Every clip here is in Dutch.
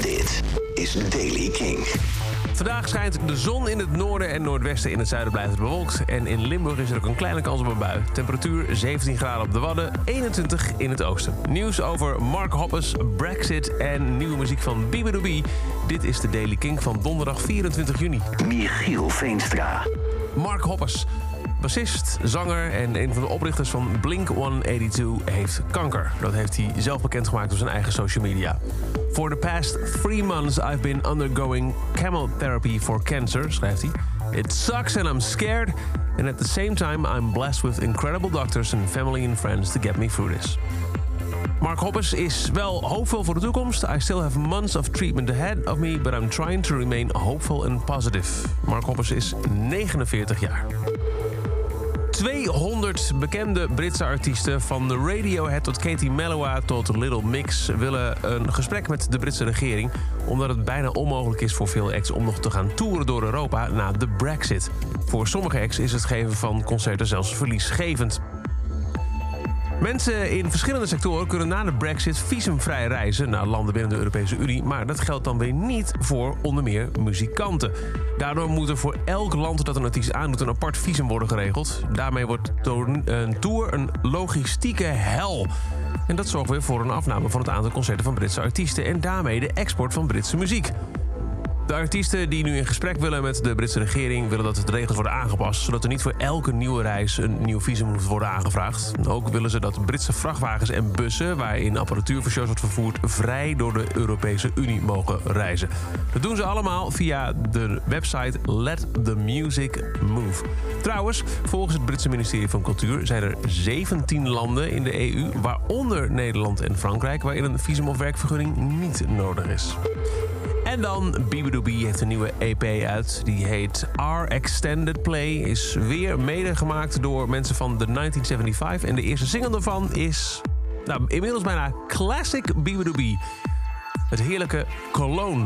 Dit is Daily King. Vandaag schijnt de zon in het noorden en noordwesten. In het zuiden blijft het bewolkt. En in Limburg is er ook een kleine kans op een bui. Temperatuur 17 graden op de Wadden, 21 in het oosten. Nieuws over Mark Hoppus, Brexit en nieuwe muziek van Bibidoobie. Dit is de Daily King van donderdag 24 juni. Michiel Veenstra. Mark Hoppus, bassist, zanger en een van de oprichters van Blink-182 heeft kanker. Dat heeft hij zelf bekendgemaakt op zijn eigen social media. For the past three months I've been undergoing chemotherapy for cancer, schrijft hij. It sucks and I'm scared. And at the same time I'm blessed with incredible doctors and family and friends to get me through this. Mark Hoppus is wel hoopvol voor de toekomst. I still have months of treatment ahead of me, but I'm trying to remain hopeful and positive. Mark Hoppus is 49 jaar. 200 bekende Britse artiesten, van de Radiohead tot Katie Melua tot Little Mix, willen een gesprek met de Britse regering. Omdat het bijna onmogelijk is voor veel acts om nog te gaan toeren door Europa na de Brexit. Voor sommige acts is het geven van concerten zelfs verliesgevend. Mensen in verschillende sectoren kunnen na de Brexit visumvrij reizen naar landen binnen de Europese Unie. Maar dat geldt dan weer niet voor onder meer muzikanten. Daardoor moet er voor elk land dat een artiest aandoet een apart visum worden geregeld. Daarmee wordt een tour een logistieke hel. En dat zorgt weer voor een afname van het aantal concerten van Britse artiesten en daarmee de export van Britse muziek. De artiesten die nu in gesprek willen met de Britse regering... willen dat de regels worden aangepast... zodat er niet voor elke nieuwe reis een nieuw visum moet worden aangevraagd. Ook willen ze dat Britse vrachtwagens en bussen... waarin apparatuur voor shows wordt vervoerd... vrij door de Europese Unie mogen reizen. Dat doen ze allemaal via de website Let the Music Move. Trouwens, volgens het Britse ministerie van Cultuur... zijn er 17 landen in de EU, waaronder Nederland en Frankrijk... waarin een visum of werkvergunning niet nodig is. En dan Bibidoobie heeft een nieuwe EP uit. Die heet Our Extended Play. Is weer mede gemaakt door mensen van de 1975. En de eerste single daarvan is... Nou, inmiddels bijna classic Bibidoobie. Het heerlijke Cologne.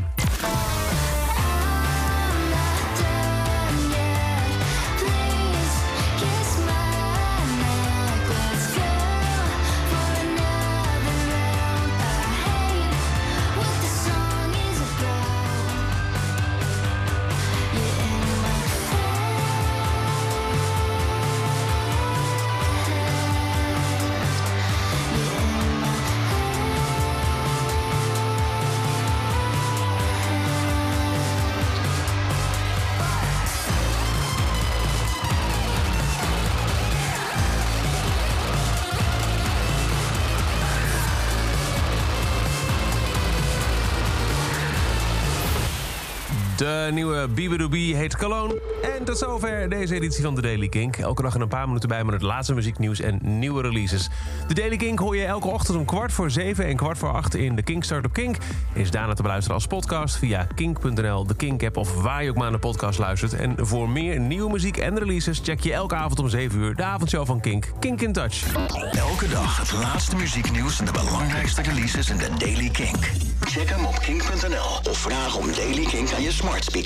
De nieuwe Bibidoobie heet Cologne. En tot zover deze editie van de Daily Kink. Elke dag in een paar minuten bij met het laatste muzieknieuws en nieuwe releases. De Daily Kink hoor je elke ochtend om kwart voor zeven en kwart voor acht in de Kink op Kink. Is daarna te beluisteren als podcast via kink.nl, de Kink-app of waar je ook maar naar de podcast luistert. En voor meer nieuwe muziek en releases check je elke avond om 7 uur de avondshow van Kink. Kink in Touch. Elke dag het laatste muzieknieuws en de belangrijkste releases in de Daily Kink. Check hem op kink.nl of vraag om Daily Kink aan je smart speaker.